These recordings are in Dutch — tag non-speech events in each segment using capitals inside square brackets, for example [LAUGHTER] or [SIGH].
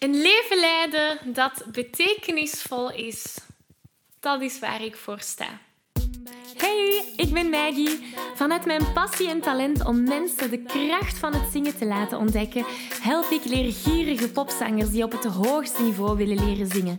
Een leven leiden dat betekenisvol is, dat is waar ik voor sta. Hey, ik ben Maggie. Vanuit mijn passie en talent om mensen de kracht van het zingen te laten ontdekken, help ik leergierige popzangers die op het hoogste niveau willen leren zingen.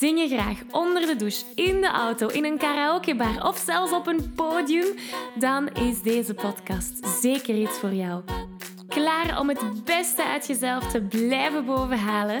Zing je graag onder de douche, in de auto, in een karaokebar of zelfs op een podium? Dan is deze podcast zeker iets voor jou. Klaar om het beste uit jezelf te blijven bovenhalen?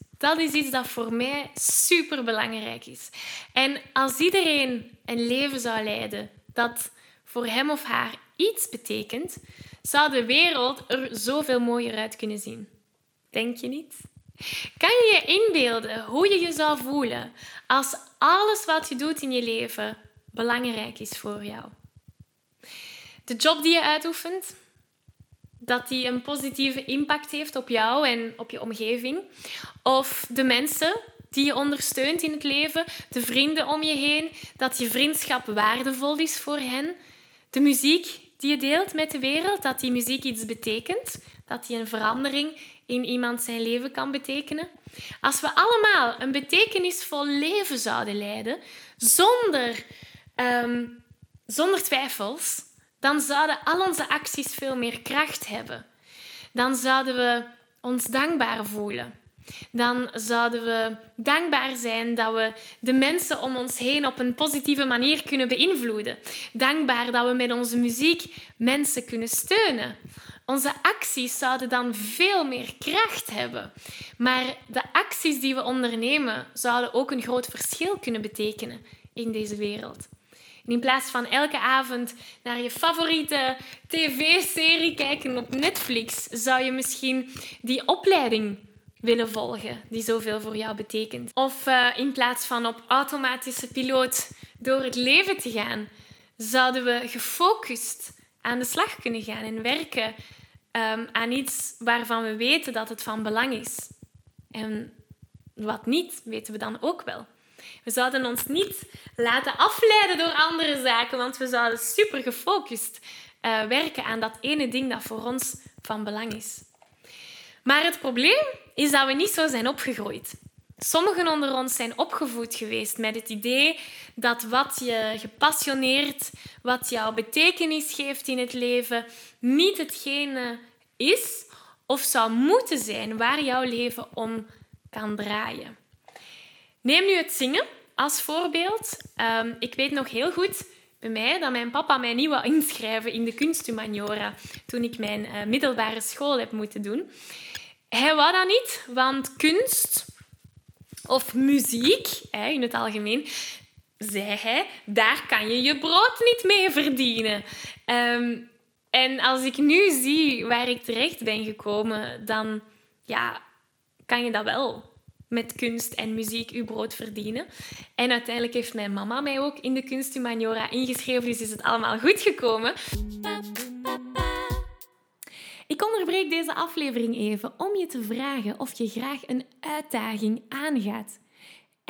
Dat is iets dat voor mij super belangrijk is. En als iedereen een leven zou leiden dat voor hem of haar iets betekent, zou de wereld er zoveel mooier uit kunnen zien. Denk je niet? Kan je je inbeelden hoe je je zou voelen als alles wat je doet in je leven belangrijk is voor jou? De job die je uitoefent, dat die een positieve impact heeft op jou en op je omgeving. Of de mensen die je ondersteunt in het leven, de vrienden om je heen, dat je vriendschap waardevol is voor hen. De muziek die je deelt met de wereld, dat die muziek iets betekent, dat die een verandering in iemand zijn leven kan betekenen. Als we allemaal een betekenisvol leven zouden leiden, zonder, um, zonder twijfels, dan zouden al onze acties veel meer kracht hebben. Dan zouden we ons dankbaar voelen. Dan zouden we dankbaar zijn dat we de mensen om ons heen op een positieve manier kunnen beïnvloeden. Dankbaar dat we met onze muziek mensen kunnen steunen. Onze acties zouden dan veel meer kracht hebben. Maar de acties die we ondernemen zouden ook een groot verschil kunnen betekenen in deze wereld. In plaats van elke avond naar je favoriete tv-serie kijken op Netflix, zou je misschien die opleiding willen volgen die zoveel voor jou betekent. Of uh, in plaats van op automatische piloot door het leven te gaan, zouden we gefocust aan de slag kunnen gaan en werken um, aan iets waarvan we weten dat het van belang is. En wat niet, weten we dan ook wel. We zouden ons niet laten afleiden door andere zaken, want we zouden super gefocust uh, werken aan dat ene ding dat voor ons van belang is. Maar het probleem is dat we niet zo zijn opgegroeid. Sommigen onder ons zijn opgevoed geweest met het idee dat wat je gepassioneerd, wat jouw betekenis geeft in het leven, niet hetgene is of zou moeten zijn waar jouw leven om kan draaien. Neem nu het zingen als voorbeeld. Um, ik weet nog heel goed bij mij dat mijn papa mij niet wou inschrijven in de kunsthumaniora toen ik mijn uh, middelbare school heb moeten doen. Hij wou dat niet, want kunst of muziek in het algemeen, zei hij, daar kan je je brood niet mee verdienen. Um, en als ik nu zie waar ik terecht ben gekomen, dan ja, kan je dat wel met kunst en muziek uw brood verdienen. En uiteindelijk heeft mijn mama mij ook in de kunsthumaniora ingeschreven, dus is het allemaal goed gekomen. Ik onderbreek deze aflevering even om je te vragen of je graag een uitdaging aangaat.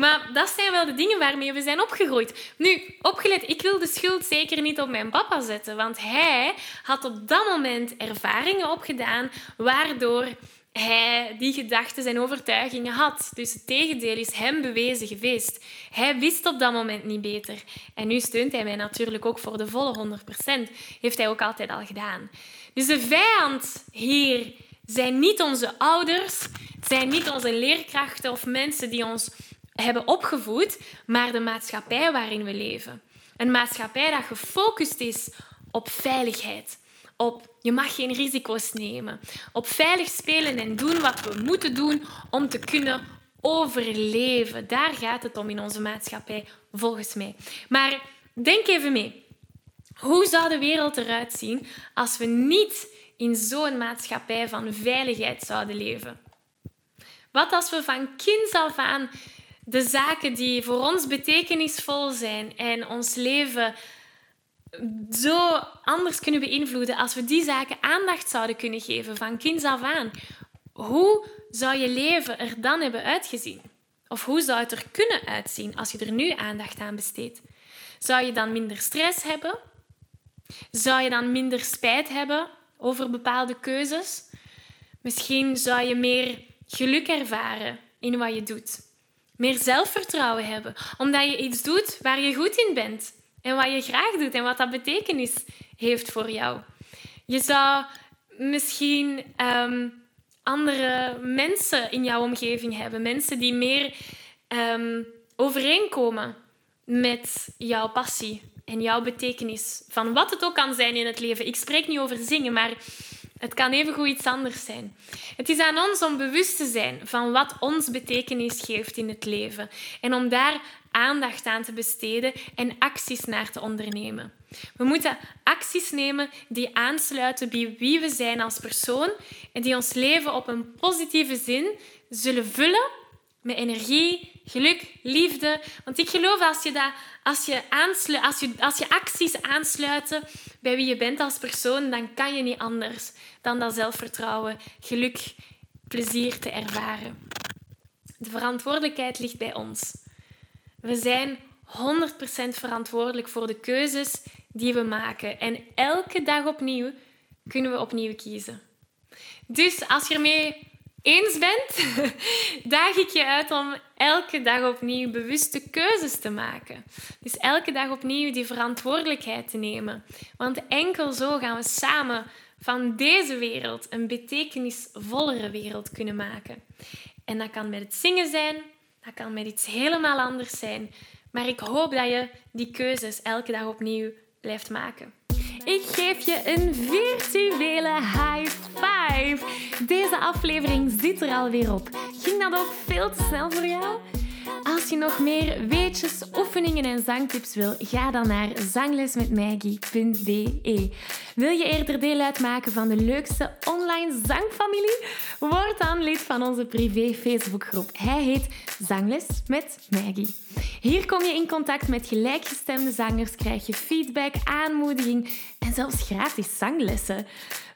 Maar dat zijn wel de dingen waarmee we zijn opgegroeid. Nu, opgelet, ik wil de schuld zeker niet op mijn papa zetten, want hij had op dat moment ervaringen opgedaan waardoor hij die gedachten en overtuigingen had. Dus het tegendeel is hem bewezen geweest. Hij wist op dat moment niet beter. En nu steunt hij mij natuurlijk ook voor de volle 100%. Heeft hij ook altijd al gedaan. Dus de vijand hier zijn niet onze ouders, zijn niet onze leerkrachten of mensen die ons hebben opgevoed, maar de maatschappij waarin we leven. Een maatschappij dat gefocust is op veiligheid, op je mag geen risico's nemen, op veilig spelen en doen wat we moeten doen om te kunnen overleven. Daar gaat het om in onze maatschappij, volgens mij. Maar denk even mee. Hoe zou de wereld eruit zien als we niet in zo'n maatschappij van veiligheid zouden leven? Wat als we van kinds af aan de zaken die voor ons betekenisvol zijn en ons leven zo anders kunnen beïnvloeden als we die zaken aandacht zouden kunnen geven van kinds af aan. Hoe zou je leven er dan hebben uitgezien? Of hoe zou het er kunnen uitzien als je er nu aandacht aan besteedt? Zou je dan minder stress hebben? Zou je dan minder spijt hebben over bepaalde keuzes? Misschien zou je meer geluk ervaren in wat je doet. Meer zelfvertrouwen hebben, omdat je iets doet waar je goed in bent en wat je graag doet en wat dat betekenis heeft voor jou. Je zou misschien ehm, andere mensen in jouw omgeving hebben, mensen die meer um, overeenkomen met jouw passie en jouw betekenis. Van wat het ook kan zijn in het leven. Ik spreek niet over zingen, maar het kan evengoed iets anders zijn. Het is aan ons om bewust te zijn van wat ons betekenis geeft in het leven en om daar aandacht aan te besteden en acties naar te ondernemen. We moeten acties nemen die aansluiten bij wie we zijn als persoon en die ons leven op een positieve zin zullen vullen met energie, geluk, liefde. Want ik geloof als je, dat, als je, aanslu, als je, als je acties aansluiten bij wie je bent als persoon, dan kan je niet anders dan dat zelfvertrouwen, geluk, plezier te ervaren. De verantwoordelijkheid ligt bij ons. We zijn 100% verantwoordelijk voor de keuzes die we maken. En elke dag opnieuw kunnen we opnieuw kiezen. Dus als je ermee eens bent, [LAUGHS] daag ik je uit om elke dag opnieuw bewuste keuzes te maken. Dus elke dag opnieuw die verantwoordelijkheid te nemen. Want enkel zo gaan we samen van deze wereld een betekenisvollere wereld kunnen maken. En dat kan met het zingen zijn, dat kan met iets helemaal anders zijn. Maar ik hoop dat je die keuzes elke dag opnieuw blijft maken. Ik geef je een virtuele five. Aflevering zit er alweer op. Ging dat ook veel te snel voor jou? Als je nog meer weetjes, oefeningen en zangtips wil, ga dan naar zanglesmetmaggie.be. Wil je eerder deel uitmaken van de leukste online zangfamilie? Word dan lid van onze privé Facebookgroep. Hij heet Zangles met Maggie. Hier kom je in contact met gelijkgestemde zangers, krijg je feedback, aanmoediging en zelfs gratis zanglessen.